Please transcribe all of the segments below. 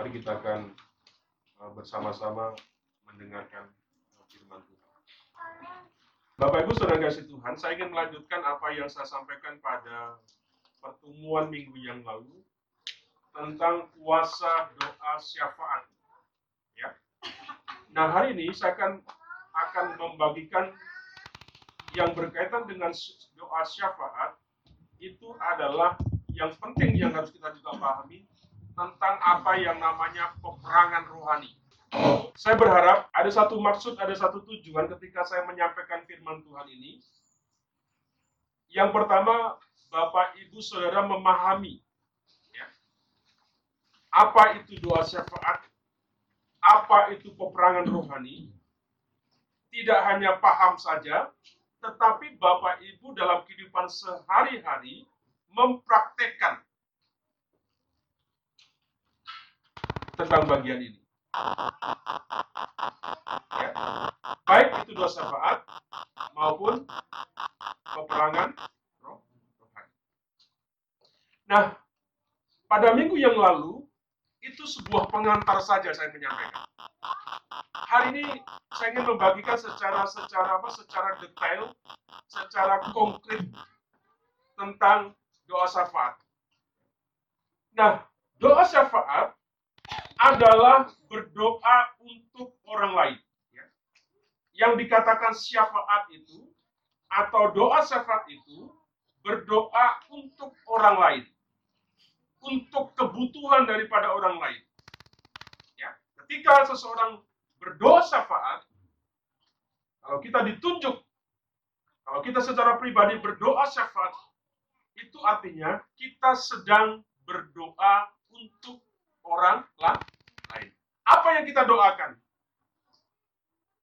Mari kita akan uh, bersama-sama mendengarkan firman Tuhan. Bapak Ibu Saudara kasih Tuhan, saya ingin melanjutkan apa yang saya sampaikan pada pertemuan minggu yang lalu tentang puasa doa syafaat. Ya. Nah hari ini saya akan akan membagikan yang berkaitan dengan doa syafaat itu adalah yang penting yang harus kita juga pahami tentang apa yang namanya peperangan rohani. Saya berharap ada satu maksud, ada satu tujuan ketika saya menyampaikan firman Tuhan ini. Yang pertama, Bapak Ibu Saudara memahami ya, apa itu doa syafaat, apa itu peperangan rohani. Tidak hanya paham saja, tetapi Bapak Ibu dalam kehidupan sehari-hari mempraktekkan tentang bagian ini. Ya. Baik itu doa syafaat maupun peperangan. Nah, pada minggu yang lalu itu sebuah pengantar saja saya menyampaikan. Hari ini saya ingin membagikan secara secara apa secara detail, secara konkret tentang doa syafaat. Nah, doa syafaat adalah berdoa untuk orang lain. Ya. Yang dikatakan syafaat itu atau doa syafaat itu berdoa untuk orang lain, untuk kebutuhan daripada orang lain. Ya. Ketika seseorang berdoa syafaat, kalau kita ditunjuk, kalau kita secara pribadi berdoa syafaat, itu artinya kita sedang berdoa untuk orang lain. Apa yang kita doakan?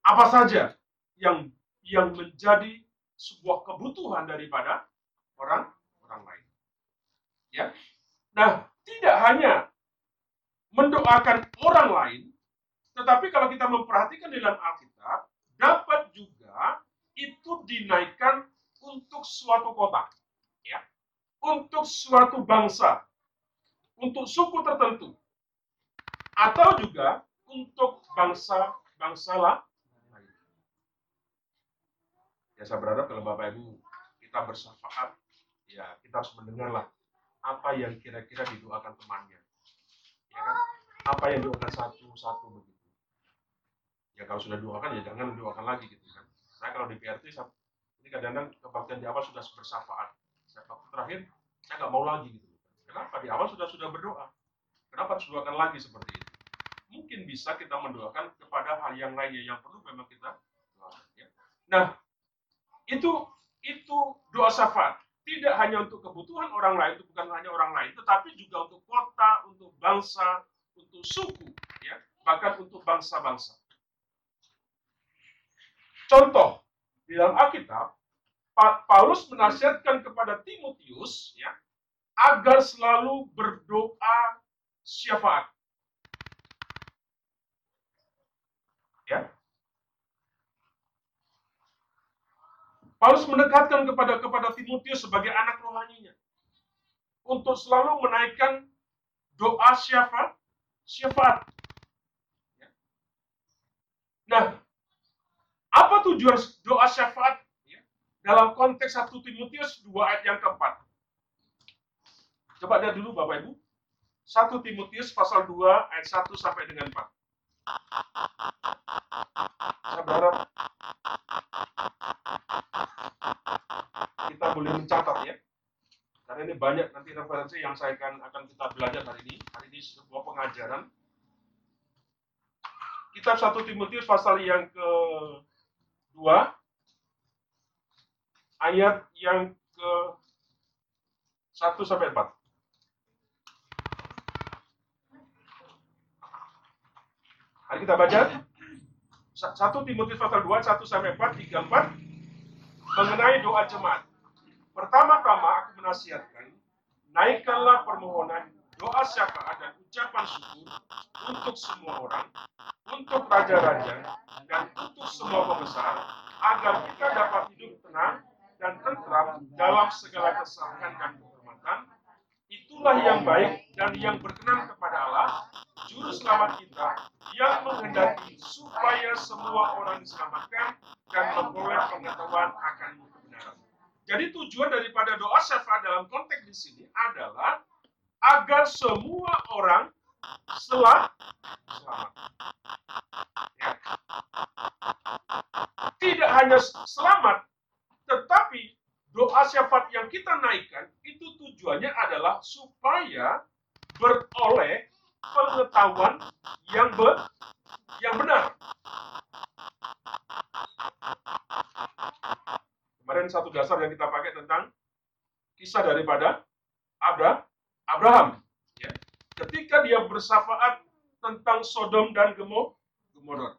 Apa saja yang yang menjadi sebuah kebutuhan daripada orang orang lain. Ya. Nah, tidak hanya mendoakan orang lain, tetapi kalau kita memperhatikan dalam Alkitab, dapat juga itu dinaikkan untuk suatu kota, ya, untuk suatu bangsa, untuk suku tertentu, atau juga untuk bangsa-bangsa lain. Ya saya berharap kalau Bapak Ibu kita bersyafaat, ya kita harus mendengarlah apa yang kira-kira didoakan temannya. Ya kan? Apa yang didoakan satu-satu begitu. Ya kalau sudah doakan ya jangan doakan lagi gitu kan. Saya kalau di PRT ini kadang-kadang kebaktian di awal sudah bersyafaat. Saya terakhir saya nggak mau lagi gitu. Kenapa? Di awal sudah sudah berdoa. Kenapa harus doakan lagi seperti itu? Mungkin bisa kita mendoakan kepada hal yang lainnya yang perlu memang kita doakan. Ya. Nah, itu itu doa syafaat. Tidak hanya untuk kebutuhan orang lain, itu bukan hanya orang lain, tetapi juga untuk kota, untuk bangsa, untuk suku, ya, bahkan untuk bangsa-bangsa. Contoh di dalam Alkitab, Paulus menasihatkan kepada Timotius, ya, agar selalu berdoa syafaat. Ya. Paulus mendekatkan kepada kepada Timotius sebagai anak rohaninya untuk selalu menaikkan doa syafaat, syafaat. Ya. Nah, apa tujuan doa syafaat ya? dalam konteks 1 Timotius 2 ayat yang keempat? Coba lihat dulu Bapak Ibu. 1 Timotius pasal 2 ayat 1 sampai dengan 4. Berharap kita boleh mencatat ya. Karena ini banyak nanti referensi yang saya akan akan kita belajar hari ini. Hari ini sebuah pengajaran. Kitab 1 Timotius pasal yang ke 2 ayat yang ke 1 sampai 4. Mari kita baca. 1 Timotius pasal 2, 1 sampai 4, 3, 4 mengenai doa jemaat. Pertama-tama aku menasihatkan, naikkanlah permohonan, doa syafaat dan ucapan syukur untuk semua orang, untuk raja-raja, dan untuk semua pembesar, agar kita dapat hidup tenang dan tentram dalam segala kesalahan dan kehormatan. Itulah yang baik dan yang berkenan kepada Allah juru selamat kita yang menghendaki supaya semua orang diselamatkan dan memperoleh pengetahuan akan kebenaran. Jadi tujuan daripada doa syafaat dalam konteks di sini adalah agar semua orang setelah selamat. Ya. Tidak hanya selamat, tetapi doa syafaat yang kita naikkan itu tujuannya adalah supaya beroleh pengetahuan yang ber, yang benar. Kemarin satu dasar yang kita pakai tentang kisah daripada Abra, Abraham. Ya. Ketika dia bersafaat tentang Sodom dan Gomorrah.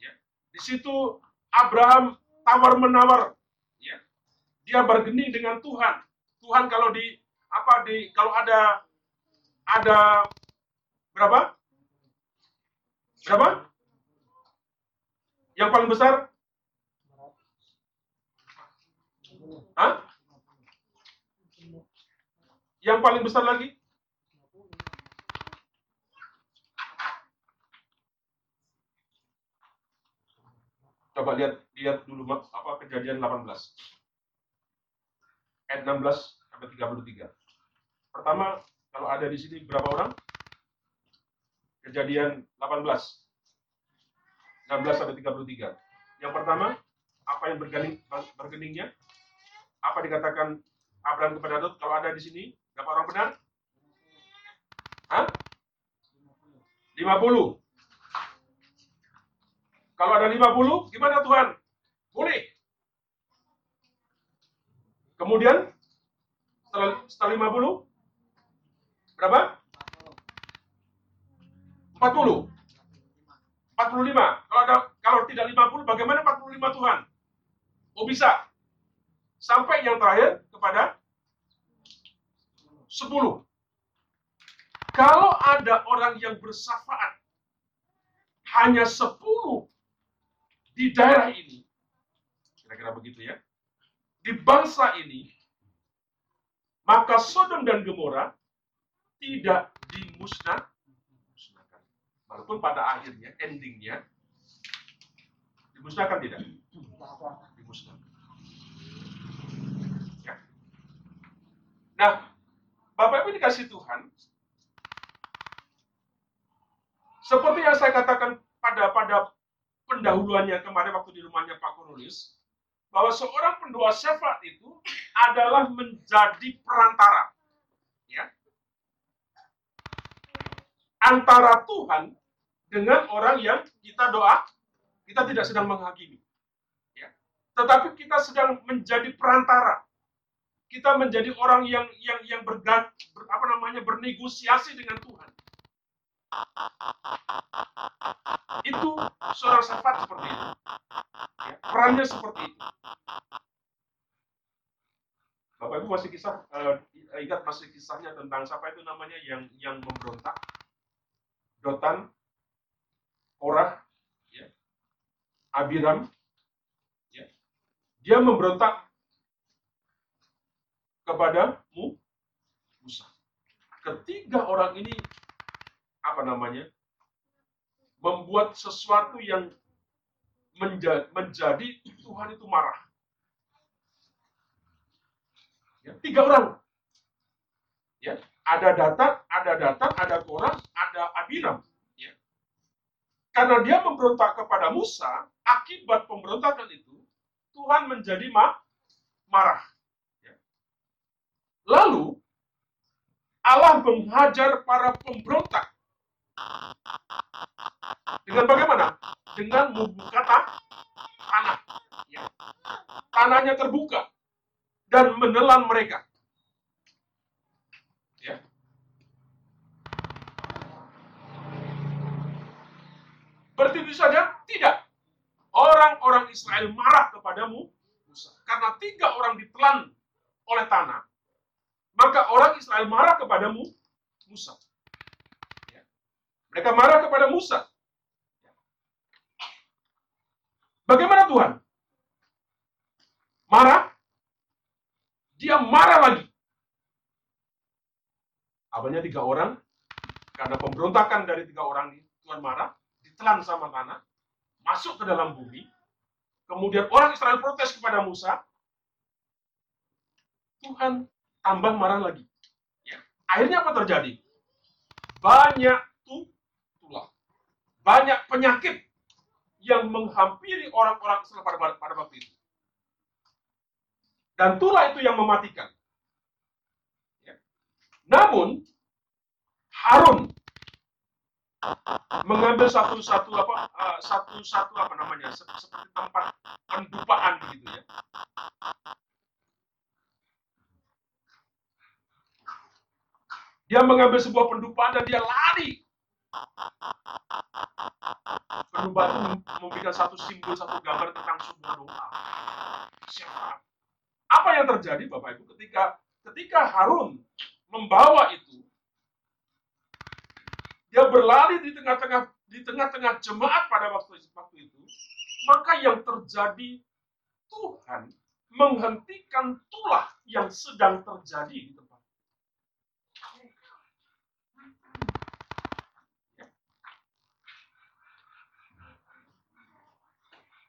Ya. Di situ Abraham tawar menawar. Ya. Dia bergening dengan Tuhan. Tuhan kalau di apa di kalau ada ada berapa? Berapa? Yang paling besar? Hah? Yang paling besar lagi? Coba lihat lihat dulu apa kejadian 18. Ayat 16 sampai 33. Pertama, kalau ada di sini berapa orang? Kejadian 18. 16 sampai 33. Yang pertama, apa yang bergening, bergeningnya? Apa dikatakan Abraham kepada Lot kalau ada di sini? Berapa orang benar? Hah? 50. Kalau ada 50, gimana Tuhan? Boleh. Kemudian, setelah, setelah 50, berapa? 40. 45. Kalau ada kalau tidak 50, bagaimana 45 Tuhan? Oh bisa. Sampai yang terakhir kepada 10. Kalau ada orang yang bersafaat hanya 10 di daerah ini, kira-kira begitu ya, di bangsa ini, maka Sodom dan Gomora tidak dimusnah, Walaupun pada akhirnya, endingnya, dimusnahkan tidak? Dimusnahkan. Ya. Nah, Bapak Ibu dikasih Tuhan, seperti yang saya katakan pada pada pendahuluannya kemarin waktu di rumahnya Pak Kurulis, bahwa seorang pendoa syafaat itu adalah menjadi perantara. Ya. Antara Tuhan dengan orang yang kita doa, kita tidak sedang menghakimi. Ya. Tetapi kita sedang menjadi perantara. Kita menjadi orang yang yang yang bergat, ber, apa namanya bernegosiasi dengan Tuhan. Itu seorang syafaat seperti itu. Ya, perannya seperti itu. Bapak Ibu masih kisah uh, ingat masih kisahnya tentang siapa itu namanya yang yang memberontak Dotan Korah, ya, Abiram, ya, dia memberontak kepada Musa. Ketiga orang ini apa namanya membuat sesuatu yang menjadi, Tuhan itu marah. Ya, tiga orang. Ya, ada Datan, ada Datan, ada Korah, ada Abiram. Karena dia memberontak kepada Musa, akibat pemberontakan itu, Tuhan menjadi ma marah. Ya. Lalu, Allah menghajar para pemberontak. Dengan bagaimana? Dengan membuka tanah. Ya. Tanahnya terbuka dan menelan mereka. Berarti itu saja? Tidak. Orang-orang Israel marah kepadamu Musa. Karena tiga orang ditelan oleh tanah, maka orang Israel marah kepadamu Musa. Ya. Mereka marah kepada Musa. Ya. Bagaimana Tuhan? Marah? Dia marah lagi. Apanya tiga orang Karena pemberontakan dari tiga orang ini, Tuhan marah, ditelan sama tanah, masuk ke dalam bumi. Kemudian orang Israel protes kepada Musa. Tuhan tambah marah lagi. Ya. Akhirnya apa terjadi? Banyak tulah. Banyak penyakit yang menghampiri orang-orang Israel pada, pada waktu itu. Dan tulah itu yang mematikan. Ya. Namun, Harun mengambil satu satu apa uh, satu satu apa namanya seperti tempat pendupaan begitu ya. Dia mengambil sebuah pendupaan dan dia lari. Pendupaan itu memberikan satu simbol satu gambar tentang sebuah doa. Siapa? Apa yang terjadi bapak ibu ketika ketika Harun membawa itu dia berlari di tengah-tengah di tengah-tengah jemaat pada waktu waktu itu, maka yang terjadi Tuhan menghentikan tulah yang sedang terjadi di tempat.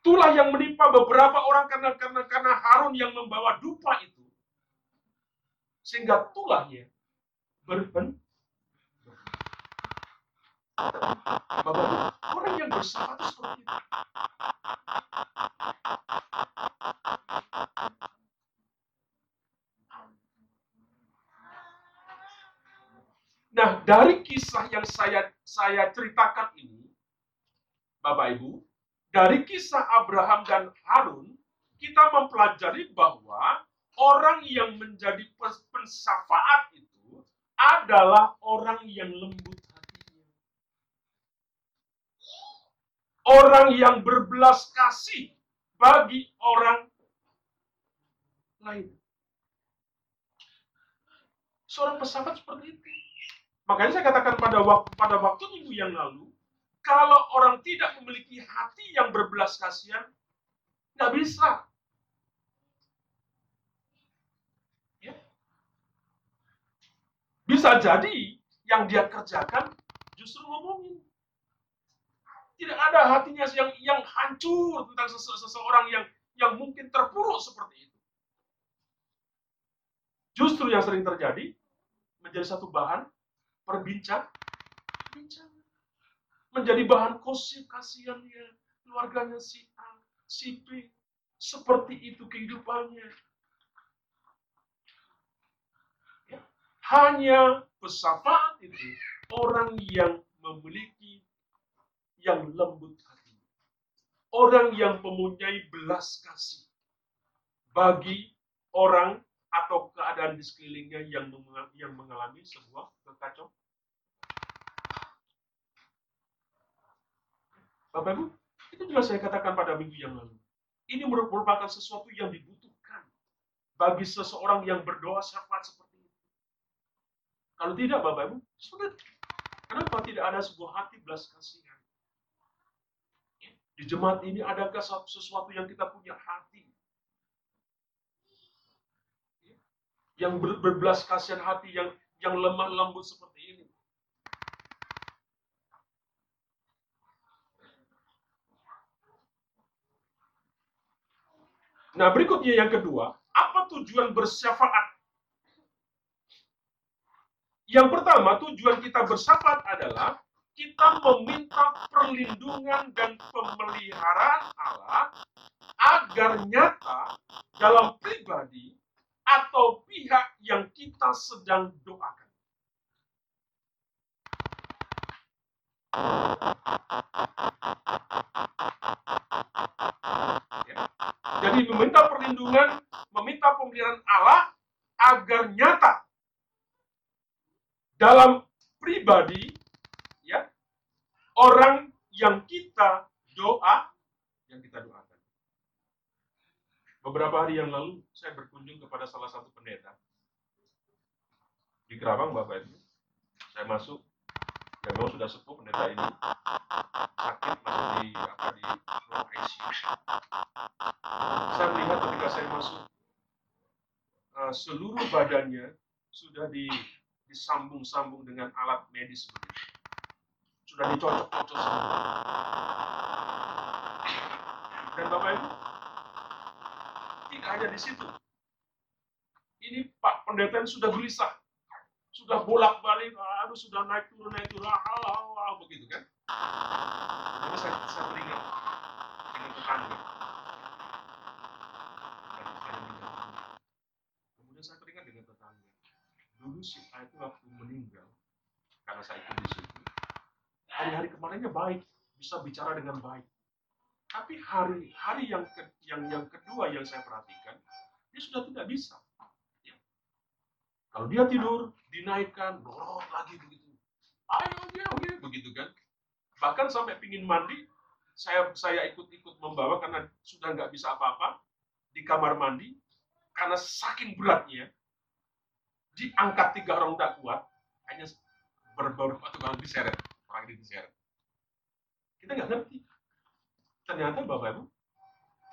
Tulah yang menimpa beberapa orang karena karena karena Harun yang membawa dupa itu, sehingga tulahnya berhenti Bapak orang yang bersalah seperti itu. Nah, dari kisah yang saya saya ceritakan ini, Bapak Ibu, dari kisah Abraham dan Harun, kita mempelajari bahwa orang yang menjadi pensafaat itu adalah orang yang lembut orang yang berbelas kasih bagi orang lain. Seorang pesawat seperti itu. Makanya saya katakan pada waktu pada waktu minggu yang lalu, kalau orang tidak memiliki hati yang berbelas kasihan, nggak bisa. Ya. Bisa jadi yang dia kerjakan justru ngomongin tidak ada hatinya yang yang hancur tentang sese seseorang yang yang mungkin terpuruk seperti itu. Justru yang sering terjadi menjadi satu bahan perbincang, menjadi bahan kosip kasihannya keluarganya si A, si B, seperti itu kehidupannya. Ya. Hanya pesafat itu orang yang memiliki yang lembut hati. Orang yang mempunyai belas kasih bagi orang atau keadaan di sekelilingnya yang mengalami sebuah kekacauan. Bapak Ibu, itu juga saya katakan pada minggu yang lalu. Ini merupakan sesuatu yang dibutuhkan bagi seseorang yang berdoa syafaat seperti itu. Kalau tidak, Bapak Ibu, sulit. Kenapa tidak ada sebuah hati belas kasihan? Di jemaat ini adakah sesuatu yang kita punya hati? Yang ber, berbelas kasihan hati, yang yang lemah lembut seperti ini. Nah, berikutnya yang kedua, apa tujuan bersyafaat? Yang pertama, tujuan kita bersyafaat adalah kita meminta perlindungan dan pemeliharaan Allah agar nyata dalam pribadi atau pihak yang kita sedang doakan. Ya. Jadi meminta perlindungan, meminta pemeliharaan Allah agar nyata dalam pribadi orang yang kita doa, yang kita doakan. Beberapa hari yang lalu saya berkunjung kepada salah satu pendeta di Kerawang, Bapak Ibu. Saya masuk, ya memang sudah sepuh pendeta ini sakit masih di apa di ruang ICU. Saya melihat ketika saya masuk uh, seluruh badannya sudah di, disambung-sambung dengan alat medis. Sudah dicocok-cocok semua. Dan Bapak Ibu, tidak hanya di situ. Ini Pak Pendeta ini sudah gelisah. Sudah bolak-balik, aduh sudah naik turun, naik turun, ah, ah, ah, begitu kan. Lalu saya, saya teringat dengan tetangga. Kemudian saya teringat dengan tetangga. Dulu si A itu waktu meninggal, karena saya ikut di situ, hari-hari kemarinnya baik, bisa bicara dengan baik. Tapi hari hari yang ke, yang yang kedua yang saya perhatikan, dia sudah tidak bisa. Ya. Kalau dia tidur, dinaikkan, dorot lagi begitu. Ayo dia, oke, begitu kan. Bahkan sampai pingin mandi, saya saya ikut-ikut membawa karena sudah nggak bisa apa-apa di kamar mandi karena saking beratnya diangkat tiga orang tidak kuat hanya beberapa tukang diseret orang ini diseret kita nggak ngerti. Ternyata bapak ibu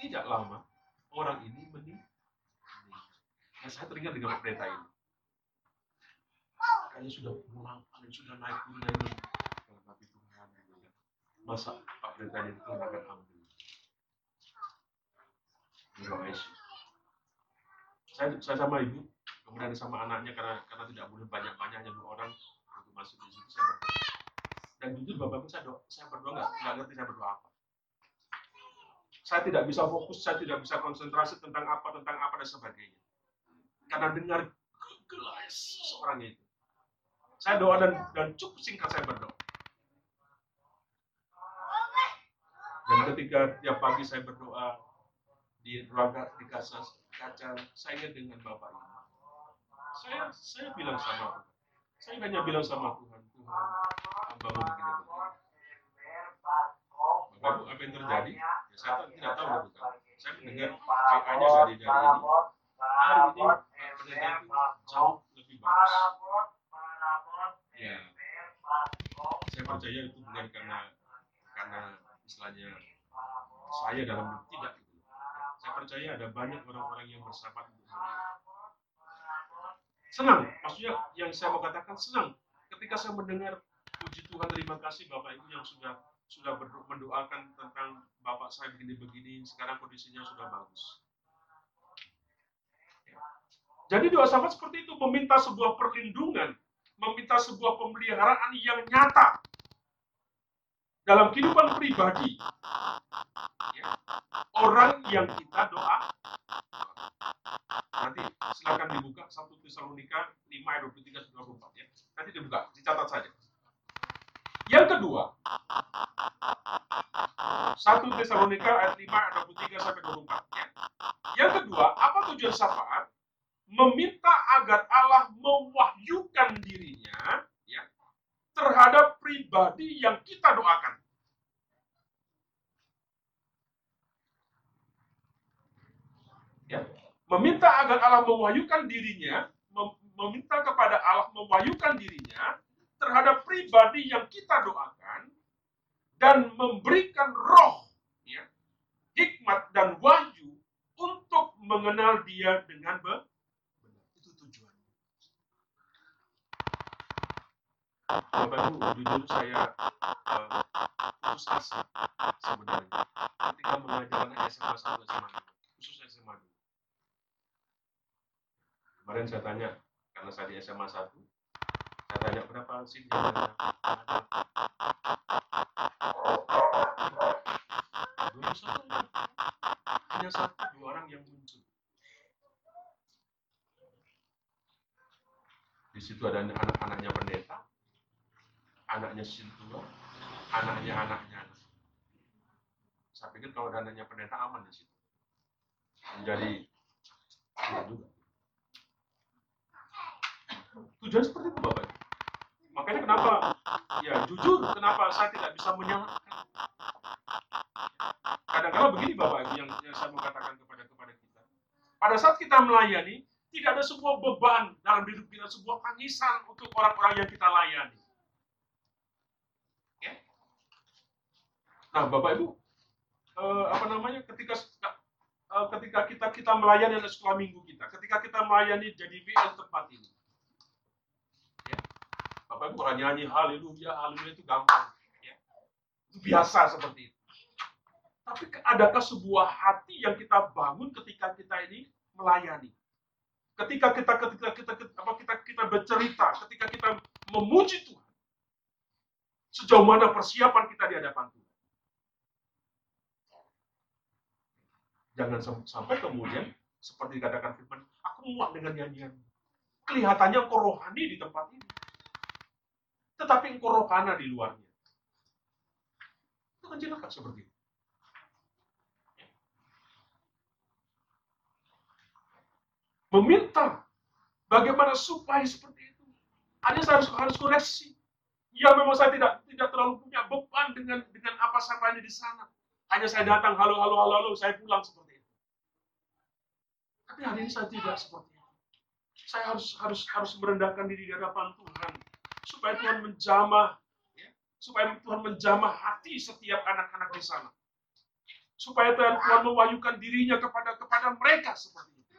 tidak lama orang ini meninggal. Dan saya teringat dengan pendeta ini. Kayaknya sudah pulang sudah naik naik turun tapi Tuhan masa Pak Pendeta ini Tuhan akan ambil saya, saya sama ibu kemudian sama anaknya karena karena tidak boleh banyak banyaknya dua orang untuk masuk di situ saya berdoa dan jujur bapak saya saya berdoa nggak nggak ngerti saya berdoa apa. Saya tidak bisa fokus saya tidak bisa konsentrasi tentang apa tentang apa dan sebagainya. Karena dengar gelas seorang itu. Saya doa dan dan cukup singkat saya berdoa. Dan ketika tiap pagi saya berdoa di ruang di kaca, kaca saya ingat dengan bapak ini. Saya saya bilang sama saya hanya bilang sama Tuhan Tuhan hamba begini begini Bapak apa yang terjadi? Ya saya tak, tidak tahu kan saya mendengar WA-nya dari dari ini. Hari ini pendeta itu jauh lebih bagus. Ya. Saya percaya itu bukan karena karena istilahnya saya dalam tidak itu saya percaya ada banyak orang-orang yang bersahabat untuk saya. Senang maksudnya yang saya mau katakan senang. Ketika saya mendengar puji Tuhan terima kasih Bapak Ibu yang sudah sudah mendoakan tentang Bapak saya begini-begini. Sekarang kondisinya sudah bagus. Jadi doa sahabat seperti itu meminta sebuah perlindungan meminta sebuah pemeliharaan yang nyata dalam kehidupan pribadi. Ya, orang yang kita doa. Nanti silakan dibuka 1 Tesalonika 5 ayat 23 24 ya. Nanti dibuka, dicatat saja. Yang kedua, 1 Tesalonika ayat 5 ayat 23 sampai 24 ya. Yang kedua, apa tujuan syafaat? Meminta agar Allah mewahyukan dirinya ya terhadap pribadi yang kita doakan. Ya, meminta agar Allah mewahyukan dirinya, meminta kepada Allah mewahyukan dirinya terhadap pribadi yang kita doakan dan memberikan roh ya, hikmat dan wahyu untuk mengenal dia dengan benar. Itu tujuannya. Ibu, jujur saya uh, asa sebenarnya ketika mengajar anak SMA 1 SMA 2, khususnya SMA 2 kemarin saya tanya karena saya di SMA 1 saya tanya berapa sih belum satu hanya satu dua orang yang muncul. Di situ ada anak-anaknya pendeta anaknya sintua anaknya anaknya. Saya pikir kalau ada anaknya pendeta aman di situ. Menjadi juga. Tujuan seperti itu Bapak. Makanya kenapa, ya jujur, kenapa saya tidak bisa menyalahkan. Kadang-kadang begini Bapak Ibu yang, yang saya mau katakan kepada kepada kita. Pada saat kita melayani, tidak ada sebuah beban dalam hidup kita, sebuah tangisan untuk orang-orang yang kita layani. Ya? Nah, Bapak Ibu, eh, apa namanya? Ketika eh, ketika kita kita melayani sekolah minggu kita, ketika kita melayani jadi VL tempat ini. Bapak Ibu kalau nyanyi haleluya, haleluya itu gampang. Ya. Itu biasa seperti itu. Tapi adakah sebuah hati yang kita bangun ketika kita ini melayani? Ketika kita ketika kita, apa kita kita bercerita, ketika kita memuji Tuhan. Sejauh mana persiapan kita di hadapan Tuhan? Jangan sampai kemudian seperti dikatakan firman, aku muak dengan nyanyian. Kelihatannya engkau rohani di tempat ini. Tetapi engkau rohana di luarnya. Itu kan celaka seperti itu. Meminta bagaimana supaya seperti itu. Hanya saya harus, harus koreksi. Ya memang saya tidak tidak terlalu punya beban dengan dengan apa saya di sana. Hanya saya datang, halo, halo, halo, halo, saya pulang seperti tapi hari ini saya tidak seperti itu. Saya harus harus harus merendahkan diri di hadapan Tuhan supaya Tuhan menjamah ya, supaya Tuhan menjamah hati setiap anak-anak di sana. Supaya Tuhan, Tuhan mewahyukan dirinya kepada kepada mereka seperti itu.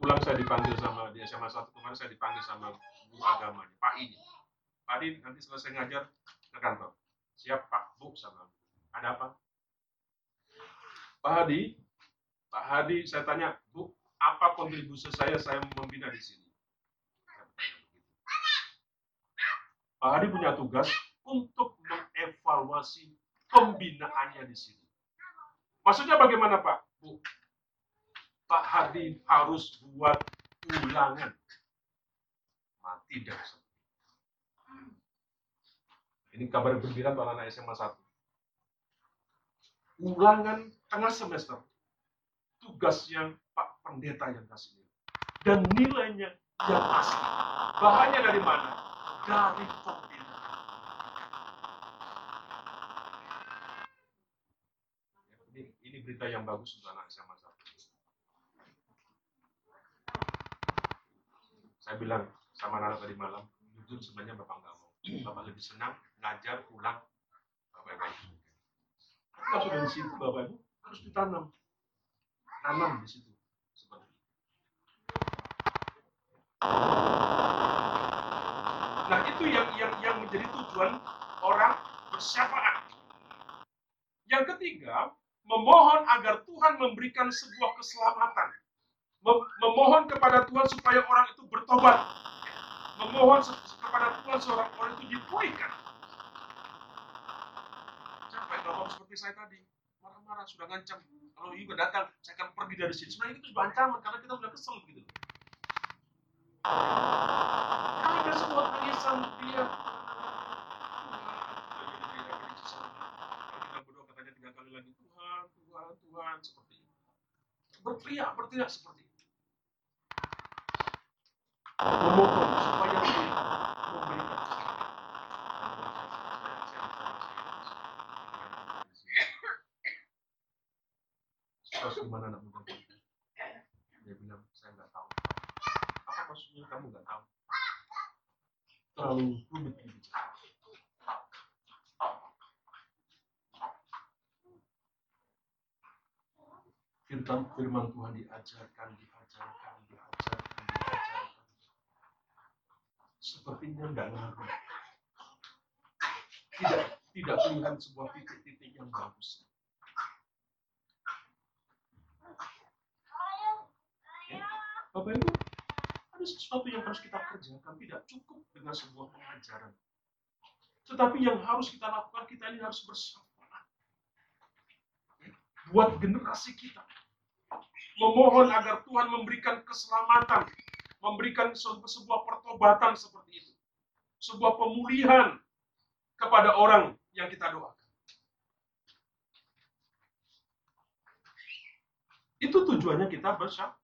Pulang saya dipanggil sama di SMA satu kemarin saya dipanggil sama guru agamanya, Pak ini. Pak ini nanti selesai ngajar ke kantor. Siap Pak, Bu sama. Ada apa? Pak Hadi, Pak Hadi, saya tanya, Bu, apa kontribusi saya saya membina di sini? Pak Hadi punya tugas untuk mengevaluasi pembinaannya di sini. Maksudnya bagaimana Pak? Bu, Pak Hadi harus buat ulangan. Mati dah. Ini kabar gembira untuk anak SMA 1 ulangan tengah semester. Tugas yang Pendeta yang kasih. Dan nilainya yang asli. Bahannya dari mana? Dari pembina. Ini, ini berita yang bagus untuk anak SMA satu. Saya bilang sama anak tadi malam, jujur sebenarnya Bapak nggak mau. Bapak lebih senang ngajar pulang Bapak baik kalau sudah di situ Bapak Ibu harus ditanam. Tanam di situ. Seperti itu. Nah itu yang yang yang menjadi tujuan orang bersyafaat. Yang ketiga, memohon agar Tuhan memberikan sebuah keselamatan. Memohon kepada Tuhan supaya orang itu bertobat. Memohon kepada Tuhan supaya orang itu dipulihkan ngomong seperti saya tadi marah-marah sudah ngancam kalau Yuga datang saya akan pergi dari sini sebenarnya itu juga karena kita sudah kesel gitu ada sebuah tangisan dia Tuhan Tuhan Tuhan seperti berteriak berteriak seperti muda dia bilang saya nggak tahu apa maksudnya kamu nggak tahu. Terlalu rumit gitu firman firman Tuhan diajarkan diajarkan diajarkan diajarkan. Sepertinya nggak ngaruh. Tidak tidak melihat sebuah titik-titik yang bagus. Bapak Ibu, sesuatu yang harus kita kerjakan. Tidak cukup dengan sebuah pengajaran. Tetapi yang harus kita lakukan, kita ini harus bersama. Buat generasi kita. Memohon agar Tuhan memberikan keselamatan. Memberikan sebuah pertobatan seperti itu. Sebuah pemulihan kepada orang yang kita doakan. Itu tujuannya kita bersama.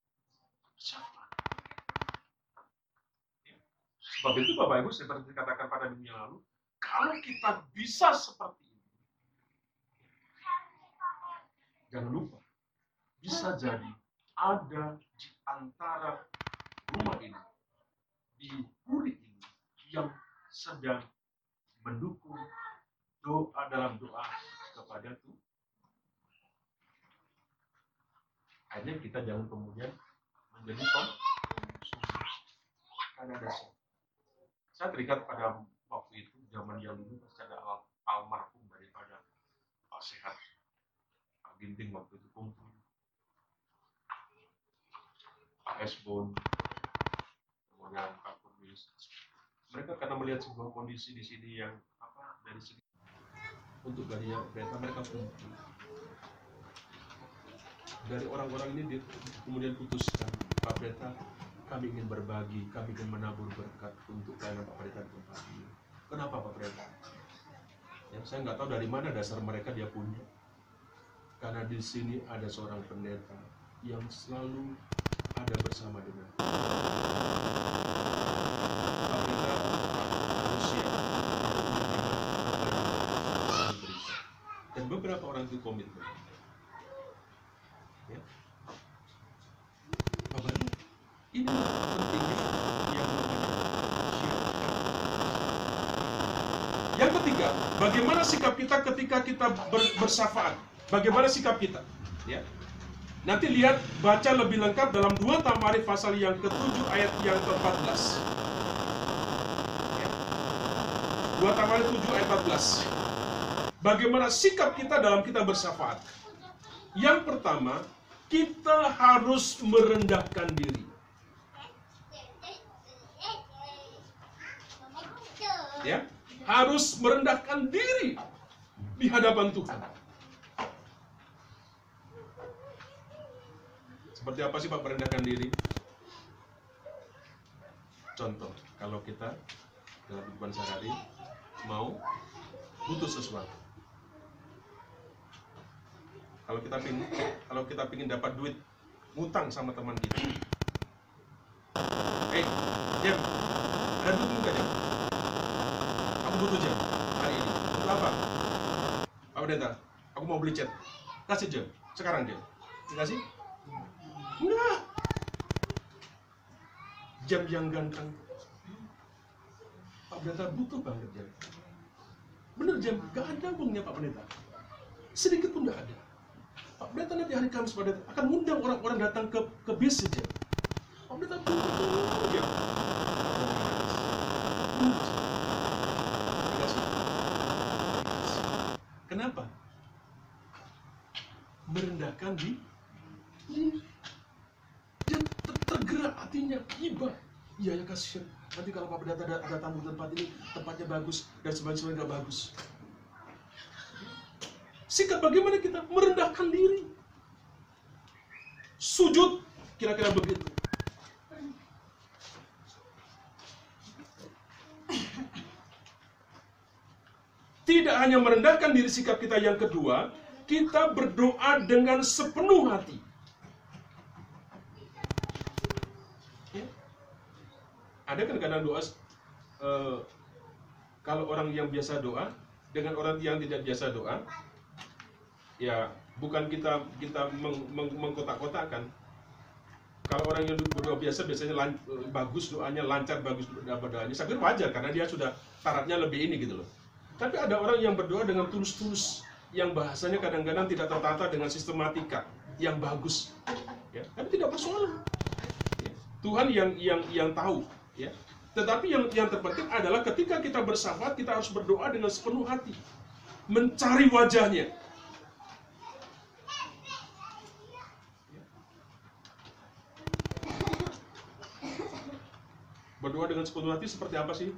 Sebab itu Bapak Ibu seperti dikatakan pada minggu lalu, kalau kita bisa seperti ini, jangan lupa, bisa jadi ada di antara rumah ini, di kulit ini, yang sedang mendukung doa dalam doa kepada Tuhan. Hanya kita jangan kemudian menjadi pengsusun. karena ada. Saya terikat pada waktu itu zaman yang dulu pasti ada al almarhum daripada Pak Sehat. Pak Ginting waktu itu kumpul. Pak Esbon kemudian Pak Kurnis mereka karena melihat sebuah kondisi di sini yang apa dari segi untuk gaya kereta mereka kumpul. Dari orang-orang ini di- kemudian putuskan Pak Pendeta kami ingin berbagi, kami ingin menabur berkat untuk pelayanan Pak Pendeta tempat ini. Kenapa Pak Pendeta? Ya, saya nggak tahu dari mana dasar mereka dia punya. Karena di sini ada seorang pendeta yang selalu ada bersama dengan. Dan beberapa orang itu komitmen. Ya. Bapak Ibu, ini pentingnya yang namanya syiar. Yang ketiga, bagaimana sikap kita ketika kita ber- bersafaat? Bagaimana sikap kita? Ya. Nanti lihat baca lebih lengkap dalam 2 Tamarikh pasal yang ke-7 ayat yang ke-14. Ya. 2 Tamarikh 7 ayat 14. Bagaimana sikap kita dalam kita bersafaat? Yang pertama, kita harus merendahkan diri. Ya, harus merendahkan diri di hadapan Tuhan. Seperti apa sih Pak merendahkan diri? Contoh, kalau kita dalam kehidupan sehari mau butuh sesuatu. Kalau kita pingin, kalau kita pingin dapat duit, ngutang sama teman kita. Eh, Jam, ada duit butuh jam hari ini. Butuh apa? Pak Pendeta, aku mau beli cat. Kasih jam, sekarang jam. Dikasih? Enggak. Jam yang ganteng. Pak Pendeta butuh banget jam. Bener jam, gak ada uangnya Pak Pendeta. Sedikit pun gak ada. Pak Pendeta nanti hari Kamis Pak Pendeta akan ngundang orang-orang datang ke ke bis saja. Pak Pendeta butuh jam. Butuh. Dikasih. Kenapa? Merendahkan di. Dia ter- tergerak hatinya, iba. Iya ya kasihan. Nanti kalau Pak Pendeta ada, ada tamu tempat ini, tempatnya bagus dan sebagainya nggak bagus. Sikap bagaimana kita merendahkan diri. Sujud kira-kira begitu. Tidak hanya merendahkan diri sikap kita yang kedua, kita berdoa dengan sepenuh hati. Ya. Ada kan kadang doa eh, kalau orang yang biasa doa dengan orang yang tidak biasa doa, ya bukan kita kita meng, meng- mengkotak-kotakan. Kalau orang yang berdoa biasa biasanya lan- bagus doanya, lancar bagus doa- doanya. Saya pikir wajar karena dia sudah tarafnya lebih ini gitu loh. Tapi ada orang yang berdoa dengan tulus-tulus, yang bahasanya kadang-kadang tidak tertata dengan sistematika yang bagus. Ya, tapi tidak masalah. Ya, Tuhan yang yang yang tahu, ya. Tetapi yang yang terpenting adalah ketika kita bersafat, kita harus berdoa dengan sepenuh hati, mencari wajahnya. Berdoa dengan sepenuh hati seperti apa sih?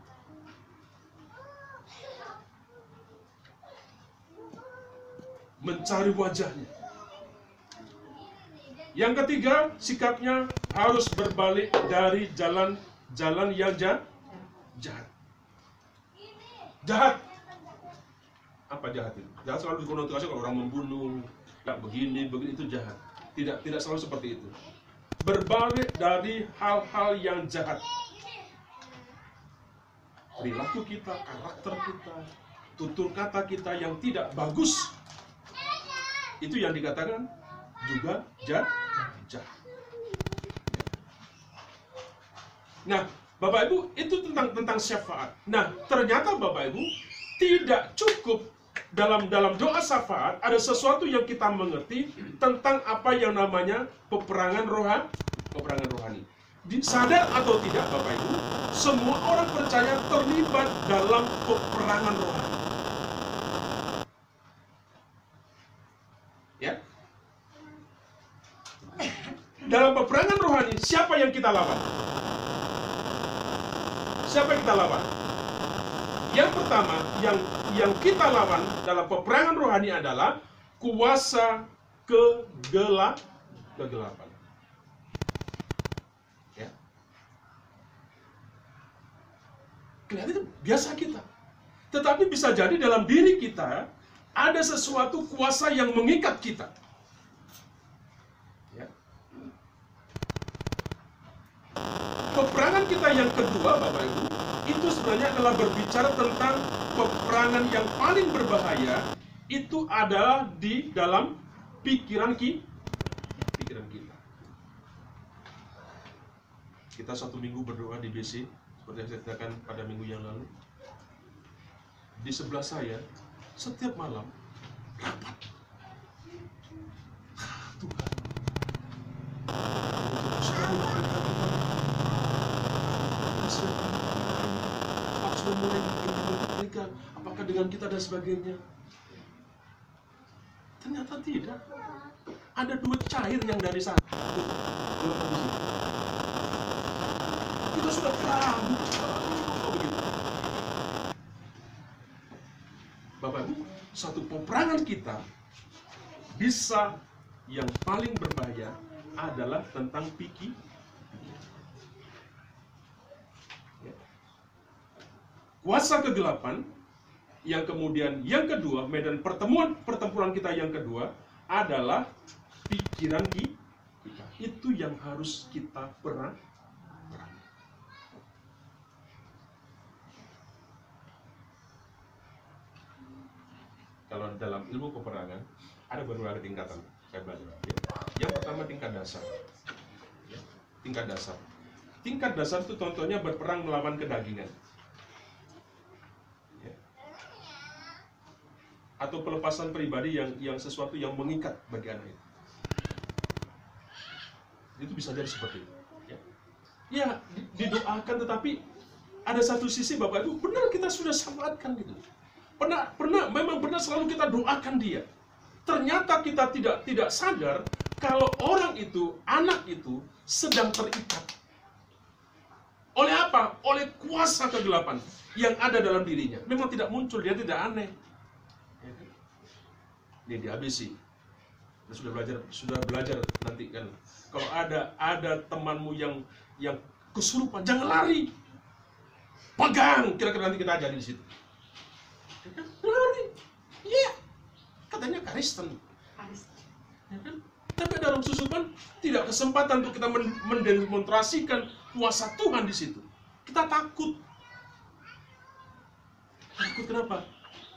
Mencari wajahnya. Yang ketiga, sikapnya harus berbalik dari jalan-jalan yang ja- jahat. Jahat. Apa jahat itu? Jahat selalu dikonotasi kalau orang membunuh, tak begini, begini itu jahat. Tidak tidak selalu seperti itu. Berbalik dari hal-hal yang jahat. Perilaku kita, karakter kita, tutur kata kita yang tidak bagus, itu yang dikatakan juga jahat. jahat. Nah, Bapak Ibu, itu tentang tentang syafaat. Nah, ternyata Bapak Ibu tidak cukup dalam dalam doa syafaat ada sesuatu yang kita mengerti tentang apa yang namanya peperangan rohani, peperangan rohani. sadar atau tidak Bapak Ibu, semua orang percaya terlibat dalam peperangan rohani. Dalam peperangan rohani, siapa yang kita lawan? Siapa yang kita lawan? Yang pertama, yang yang kita lawan dalam peperangan rohani adalah kuasa kegelap kegelapan. Ya. Kelihatan biasa kita. Tetapi bisa jadi dalam diri kita ada sesuatu kuasa yang mengikat kita. Peperangan kita yang kedua, Bapak Ibu, itu sebenarnya adalah berbicara tentang peperangan yang paling berbahaya itu adalah di dalam pikiran kita. Pikiran kita. Kita satu minggu berdoa di BC, seperti yang saya katakan pada minggu yang lalu. Di sebelah saya, setiap malam, rapat. Tuhan, untuk sekali sudah mulai mereka apakah dengan kita dan sebagainya? Ternyata tidak. Ada dua cair yang dari sana. Kita sudah begitu Bapak Ibu satu peperangan kita bisa yang paling berbahaya adalah tentang pikir kuasa kegelapan yang kemudian yang kedua medan pertemuan pertempuran kita yang kedua adalah pikiran kita. Itu yang harus kita perang. Kalau dalam ilmu peperangan ada beberapa tingkatan. Saya belajar. Yang pertama tingkat dasar. Ya, tingkat dasar. Tingkat dasar itu contohnya berperang melawan kedagingan atau pelepasan pribadi yang yang sesuatu yang mengikat bagi anak itu. Itu bisa jadi seperti itu. Ya, ya didoakan tetapi ada satu sisi Bapak Ibu benar kita sudah salatkan gitu. Pernah pernah memang benar selalu kita doakan dia. Ternyata kita tidak tidak sadar kalau orang itu, anak itu sedang terikat. Oleh apa? Oleh kuasa kegelapan yang ada dalam dirinya. Memang tidak muncul, dia tidak aneh ini di ABC Kita sudah belajar sudah belajar nanti kan. Kalau ada ada temanmu yang yang kesurupan jangan lari. Pegang! Kira-kira nanti kita ajarin di situ. Lari. Iya. Katanya Kristen ya kan? tapi dalam susupan tidak kesempatan untuk kita mendemonstrasikan kuasa Tuhan di situ. Kita takut. Takut kenapa?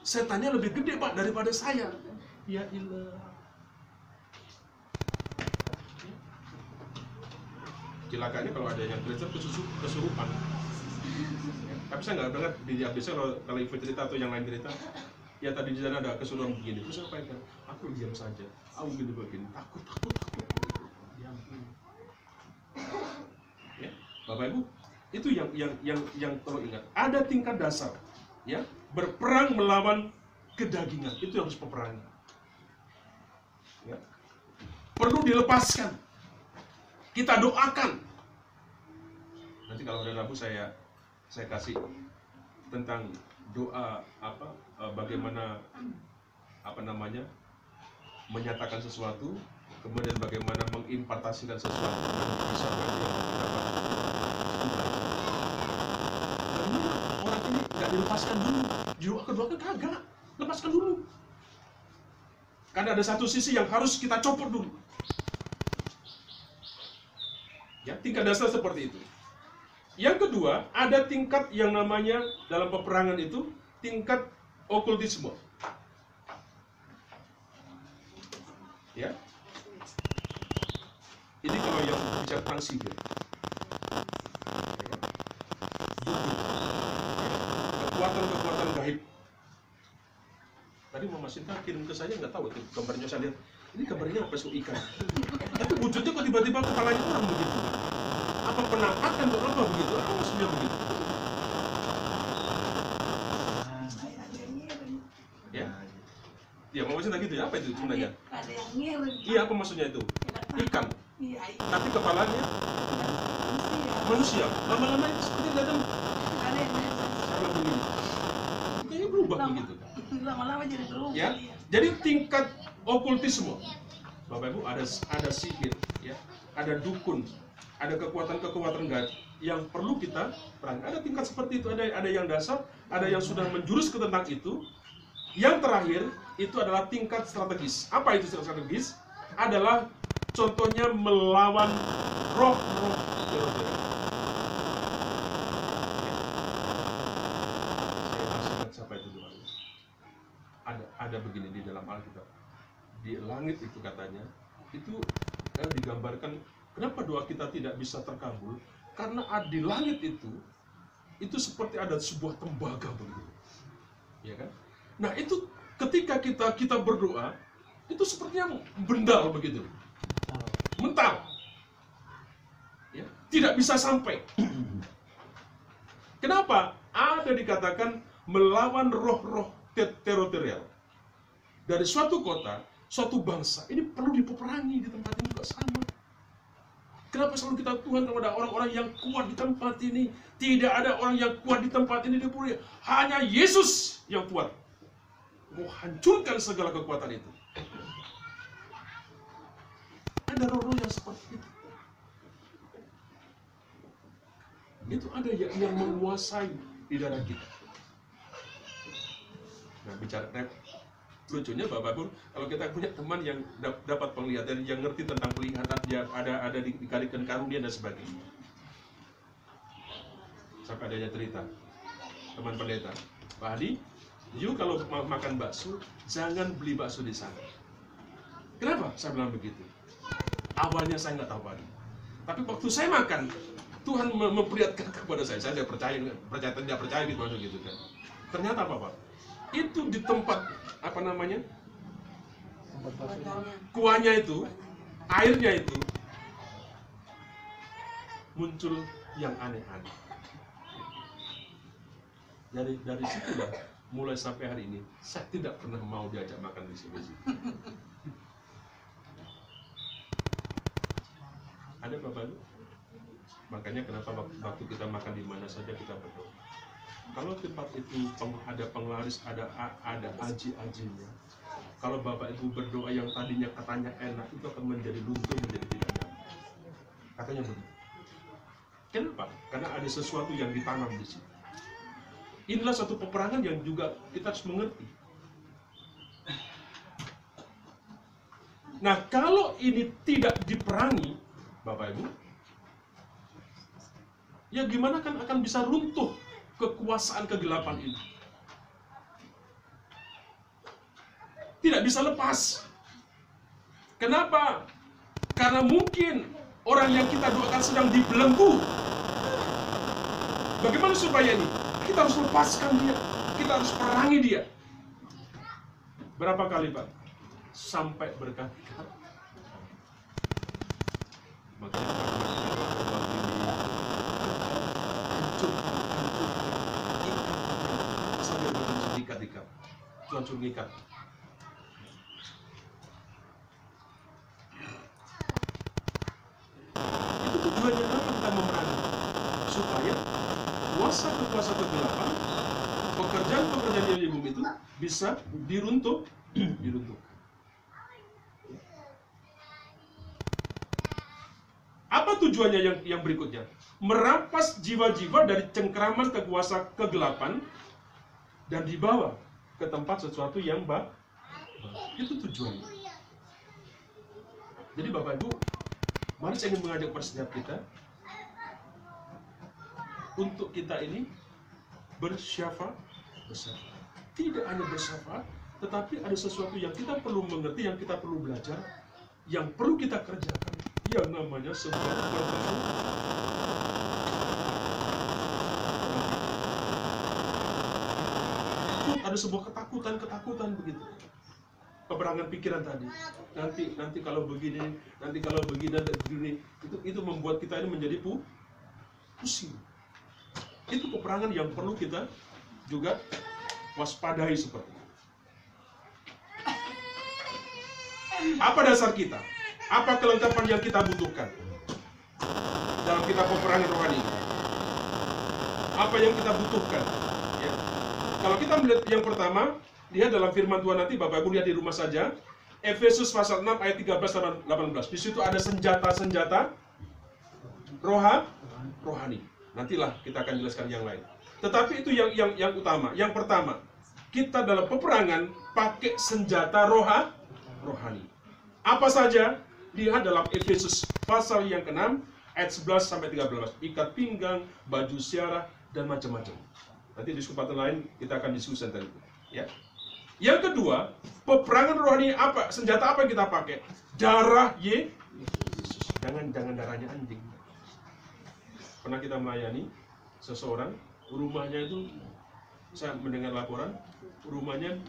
Setannya lebih gede pak daripada saya Ya ilah. Cilakanya kalau ada yang kesusu, kesurupan. Tapi saya nggak dengar di biasa kalau kalau ibu cerita atau yang lain cerita, ya tadi di sana ada kesurupan begini. Terus apa itu? Aku diam saja. Aku begini begini. Takut takut takut. Ya, ya, Bapak Ibu, itu yang yang yang yang perlu ingat. Ada tingkat dasar, ya berperang melawan kedagingan itu harus peperangan ya, perlu dilepaskan. Kita doakan. Nanti kalau ada Rabu saya saya kasih tentang doa apa eh, bagaimana apa namanya menyatakan sesuatu kemudian bagaimana mengimpartasikan sesuatu dan bisa orang ini nggak dilepaskan dulu. Doa kedua kan kagak. Lepaskan dulu karena ada satu sisi yang harus kita copot dulu. Ya, tingkat dasar seperti itu. Yang kedua, ada tingkat yang namanya dalam peperangan itu tingkat okultisme. Ya. Ini kalau yang bicara tentang sihir. Kekuatan-kekuatan gaib Mama Sinta kirim ke saya nggak tahu itu gambarnya saya lihat ini gambarnya apa su ikan tapi wujudnya kok tiba-tiba kepalanya orang begitu apa penampakan atau apa begitu? Apa maksudnya begitu? Ya? Ya, mau maksudnya gitu ya? Apa itu sebenarnya? Iya, apa maksudnya itu? Ikan. Iya, iya. Tapi kepalanya ya. manusia. Lama-lama seperti ngirim. sama begini. Kayaknya berubah begitu. Lama-lama jadi berubah. Ya, jadi tingkat okultisme, Bapak Ibu ada ada sihir, ya, ada dukun, ada kekuatan-kekuatan gaib yang perlu kita perangi. Ada tingkat seperti itu, ada ada yang dasar, ada yang sudah menjurus ke tentang itu. Yang terakhir itu adalah tingkat strategis. Apa itu strategis? Adalah contohnya melawan roh-roh. Saya masih ingat siapa itu dulu. Ada ada begini di langit itu katanya, itu kan digambarkan kenapa doa kita tidak bisa terkabul? Karena di langit itu itu seperti ada sebuah tembaga begitu. Ya kan? Nah, itu ketika kita kita berdoa, itu sepertinya bendal begitu. Mental. Ya, tidak bisa sampai. Kenapa? Ada dikatakan melawan roh-roh te- teritorial. Dari suatu kota, suatu bangsa, ini perlu dipeperangi di tempat ini juga sama. Kenapa selalu kita Tuhan kepada orang-orang yang kuat di tempat ini? Tidak ada orang yang kuat di tempat ini di Puri. Hanya Yesus yang kuat. Mau hancurkan segala kekuatan itu. Ada roh-roh yang seperti itu. Itu ada yang, yang menguasai di dalam kita. Nah, bicara lucunya Bapak Ibu, kalau kita punya teman yang dap- dapat penglihatan, yang ngerti tentang penglihatan, dia ada ada di- dikalikan karunia dan sebagainya. Sampai adanya cerita, teman pendeta, Pak Hadi, you kalau ma- makan bakso, jangan beli bakso di sana. Kenapa? Saya bilang begitu. Awalnya saya nggak tahu Pak Hadi. Tapi waktu saya makan, Tuhan mem- memperlihatkan kepada saya, saya tidak percaya, percaya tidak percaya gitu gitu kan. Ternyata apa Pak? Itu di tempat apa namanya kuahnya itu, airnya itu muncul yang aneh-aneh. Dari dari situlah mulai sampai hari ini saya tidak pernah mau diajak makan di sini. Ada bapak Ibu? Makanya kenapa wak- waktu kita makan di mana saja kita berdoa. Kalau tempat itu ada penglaris, ada ada aji-ajinya. Kalau bapak ibu berdoa yang tadinya katanya enak itu akan menjadi luntur menjadi tidak nyaman. Katanya begitu. Kenapa? Karena ada sesuatu yang ditanam di situ. Inilah satu peperangan yang juga kita harus mengerti. Nah, kalau ini tidak diperangi, Bapak Ibu, ya gimana kan akan bisa runtuh kekuasaan kegelapan ini? Tidak bisa lepas. Kenapa? Karena mungkin orang yang kita doakan sedang dibelenggu. Bagaimana supaya ini? Kita harus lepaskan dia. Kita harus perangi dia. Berapa kali, Pak? Sampai berkali-kali. Makanya Pak, kita doa ini hancur, hancur, ikat, sambil suruh ikat. Itu tujuannya kenapa kita memerangi? Supaya kuasa kekuasa kegelapan, pekerjaan-pekerjaan yang di bumi itu bisa diruntuh, diruntuh. Apa tujuannya yang yang berikutnya? Merampas jiwa-jiwa dari cengkraman kekuasa kegelapan dan dibawa ke tempat sesuatu yang baik. Itu tujuannya. Jadi Bapak Ibu, mari saya ingin mengajak setiap kita untuk kita ini bersyafaat bersyafaat. Tidak hanya bersyafaat, tetapi ada sesuatu yang kita perlu mengerti, yang kita perlu belajar, yang perlu kita kerjakan, yang namanya sebuah pertemuan. Takut, ada sebuah ketakutan-ketakutan begitu. Peperangan pikiran tadi. Nanti nanti kalau begini, nanti kalau begini dan begini, itu itu membuat kita ini menjadi pu, pusing. Itu peperangan yang perlu kita juga waspadai seperti. Apa dasar kita? Apa kelengkapan yang kita butuhkan dalam kita peperangan rohani? Apa yang kita butuhkan? Kalau kita melihat yang pertama, lihat dalam firman Tuhan nanti, Bapak Ibu lihat di rumah saja, Efesus pasal 6 ayat 13 sampai 18. Di situ ada senjata-senjata roha, rohani. Nantilah kita akan jelaskan yang lain. Tetapi itu yang yang yang utama. Yang pertama, kita dalam peperangan pakai senjata roha, rohani. Apa saja? Lihat dalam Efesus pasal yang ke-6 ayat 11 sampai 13. Ikat pinggang, baju siarah dan macam-macam. Nanti di kesempatan lain kita akan diskusi tentang itu, ya. Yang kedua, peperangan rohani apa? Senjata apa yang kita pakai? Darah Ye- Yesus. Jangan jangan darahnya anjing. Pernah kita melayani seseorang, rumahnya itu saya mendengar laporan, rumahnya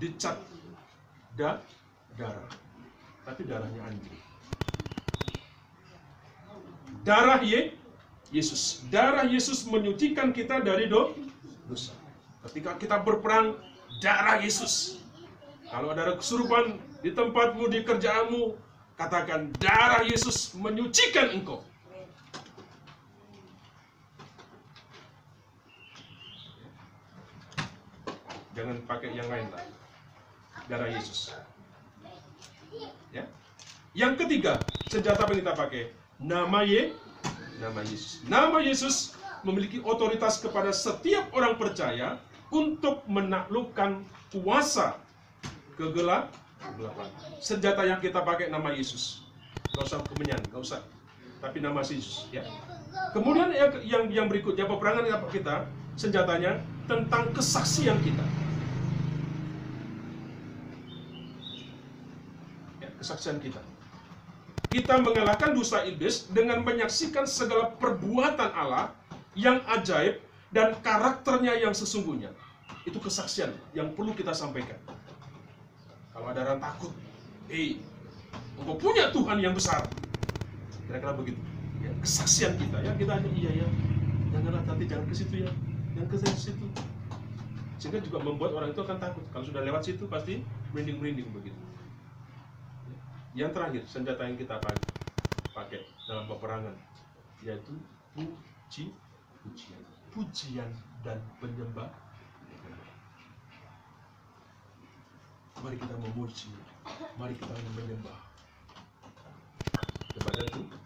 dicat da darah. Tapi darahnya anjing. Darah Ye Yesus. Darah Yesus menyucikan kita dari do- dosa. Ketika kita berperang, darah Yesus. Kalau ada kesurupan di tempatmu, di kerjaanmu, katakan darah Yesus menyucikan engkau. Jangan pakai yang lain lah. Darah Yesus. Ya. Yang ketiga, senjata apa yang kita pakai? Nama Ye, nama Yesus. Nama Yesus memiliki otoritas kepada setiap orang percaya untuk menaklukkan kuasa kegelap kegelapan. Senjata yang kita pakai nama Yesus. Gak usah kemenyan, gak usah. Tapi nama Yesus, ya. Kemudian yang yang, yang berikutnya peperangan apa kita senjatanya tentang kesaksian kita. Ya, kesaksian kita. Kita mengalahkan dosa iblis dengan menyaksikan segala perbuatan Allah yang ajaib dan karakternya yang sesungguhnya. Itu kesaksian yang perlu kita sampaikan. Kalau ada orang takut, eh, engkau punya Tuhan yang besar. Kira-kira begitu. Ya, kesaksian kita ya kita hanya iya ya. Janganlah nanti jangan ke situ ya. Jangan ke situ. Sehingga juga membuat orang itu akan takut. Kalau sudah lewat situ pasti merinding-merinding begitu. Yang terakhir, senjata yang kita pakai, pakai dalam peperangan yaitu puji, pujian, pujian dan penyembah. Mari kita memuji, mari kita menyembah kepada Tuhan.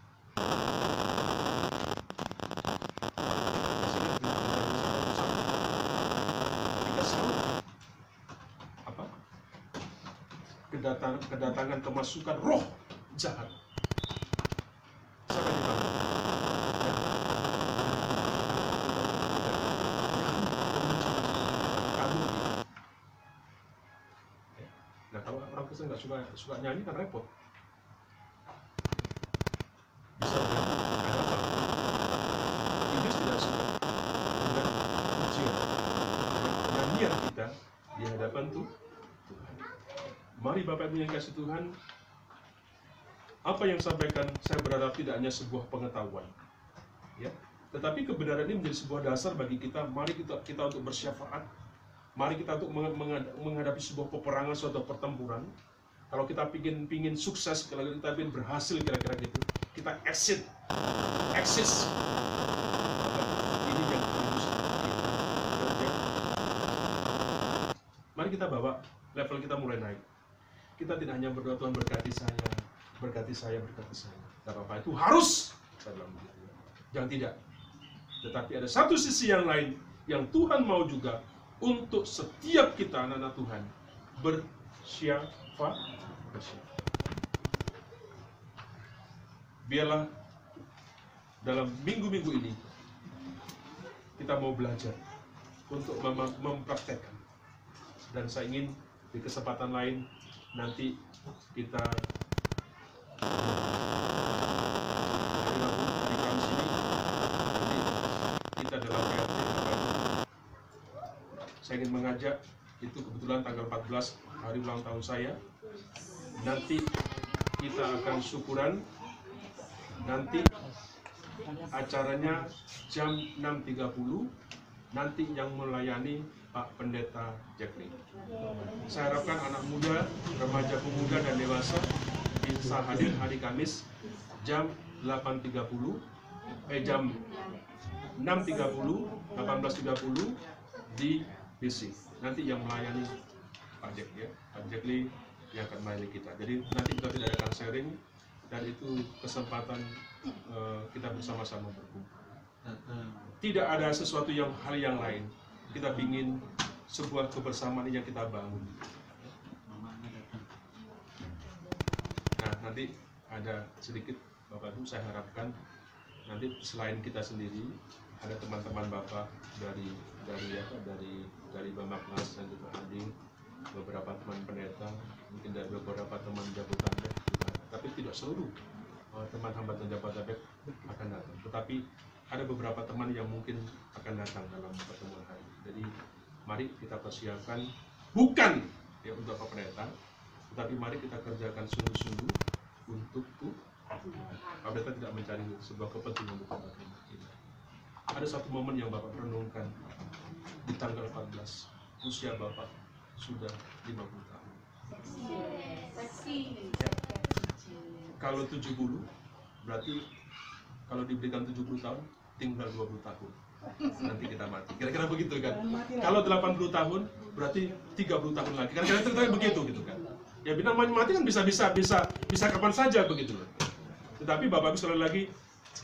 Ketika Saul, apa? Kedatangan kedatangan kemasukan roh jahat. Kamu. Ya. Nah kalau orang Kristen nggak suka suka nyanyi kan repot. Bisa kan? Ada Mari Bapak Ibu yang kasih Tuhan, apa yang sampaikan saya berharap tidak hanya sebuah pengetahuan, ya, tetapi kebenaran ini menjadi sebuah dasar bagi kita. Mari kita kita untuk bersyafaat, mari kita untuk meng- meng- menghadapi sebuah peperangan, suatu pertempuran. Kalau kita pingin pingin sukses, kalau kita pingin berhasil kira-kira gitu, kita exit, eksis. Ini yang. Mari kita bawa level kita mulai naik. Kita tidak hanya berdoa Tuhan berkati saya, berkati saya, berkati saya. Tidak apa-apa itu harus begitu. Jangan tidak. Tetapi ada satu sisi yang lain yang Tuhan mau juga untuk setiap kita anak-anak Tuhan bersyafaat. bersyafaat. Biarlah dalam minggu-minggu ini kita mau belajar untuk mem- mempraktekkan dan saya ingin di kesempatan lain nanti kita jadi kita dalam saya ingin mengajak itu kebetulan tanggal 14 hari ulang tahun saya. Nanti kita akan syukuran. Nanti acaranya jam 6.30 nanti yang melayani Pak Pendeta Jacqueline. Saya harapkan anak muda, remaja pemuda dan dewasa bisa hadir hari Kamis jam 8.30 eh jam 6.30 18.30 di BC. Nanti yang melayani Pak Jack ya, Pak Jack Lee yang akan melayani kita. Jadi nanti kita tidak akan sharing dan itu kesempatan eh, kita bersama-sama berkumpul. Tidak ada sesuatu yang hal yang lain. Kita ingin sebuah kebersamaan yang kita bangun. Nah, nanti ada sedikit Bapak Ibu saya harapkan nanti selain kita sendiri ada teman-teman Bapak dari dari apa dari dari Bamaknas dan juga hadir beberapa teman pendeta mungkin dari beberapa teman Jabodetabek tapi tidak seluruh uh, teman hambatan Jabodetabek akan datang tetapi ada beberapa teman yang mungkin akan datang dalam pertemuan hari. Jadi mari kita persiapkan bukan ya untuk pendeta tetapi mari kita kerjakan sungguh-sungguh untuk Tuhan Pendeta tidak mencari sebuah kepentingan untuk umat kita. Ada satu momen yang Bapak renungkan di tanggal 14 usia Bapak sudah 50 tahun. Ya. Kalau 70 berarti kalau diberikan 70 tahun tinggal 20 tahun. Nanti kita mati. Kira-kira begitu kan? Kalau 80 tahun berarti 30 tahun lagi. Kira-kira ceritanya begitu gitu kan? Ya bina mati kan bisa bisa bisa bisa kapan saja begitu loh. Tetapi Bapak Ibu sekali lagi,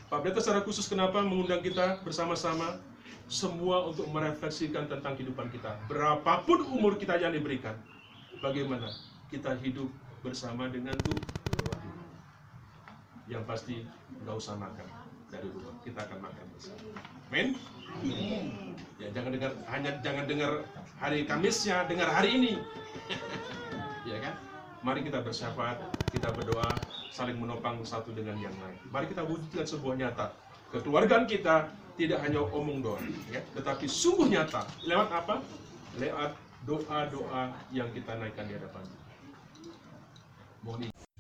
Pak Pendeta secara khusus kenapa mengundang kita bersama-sama semua untuk merefleksikan tentang kehidupan kita. Berapapun umur kita yang diberikan, bagaimana kita hidup bersama dengan Tuhan. Yang pasti nggak usah makan dari rumah, kita akan makan bersama. Amin. Ya jangan dengar hanya jangan dengar hari Kamisnya, dengar hari ini. ya kan? Mari kita bersyafaat, kita berdoa, saling menopang satu dengan yang lain. Mari kita wujudkan sebuah nyata. Kekeluargaan kita tidak hanya omong doang, ya, tetapi sungguh nyata. Lewat apa? Lewat doa-doa yang kita naikkan di hadapan. Mohon.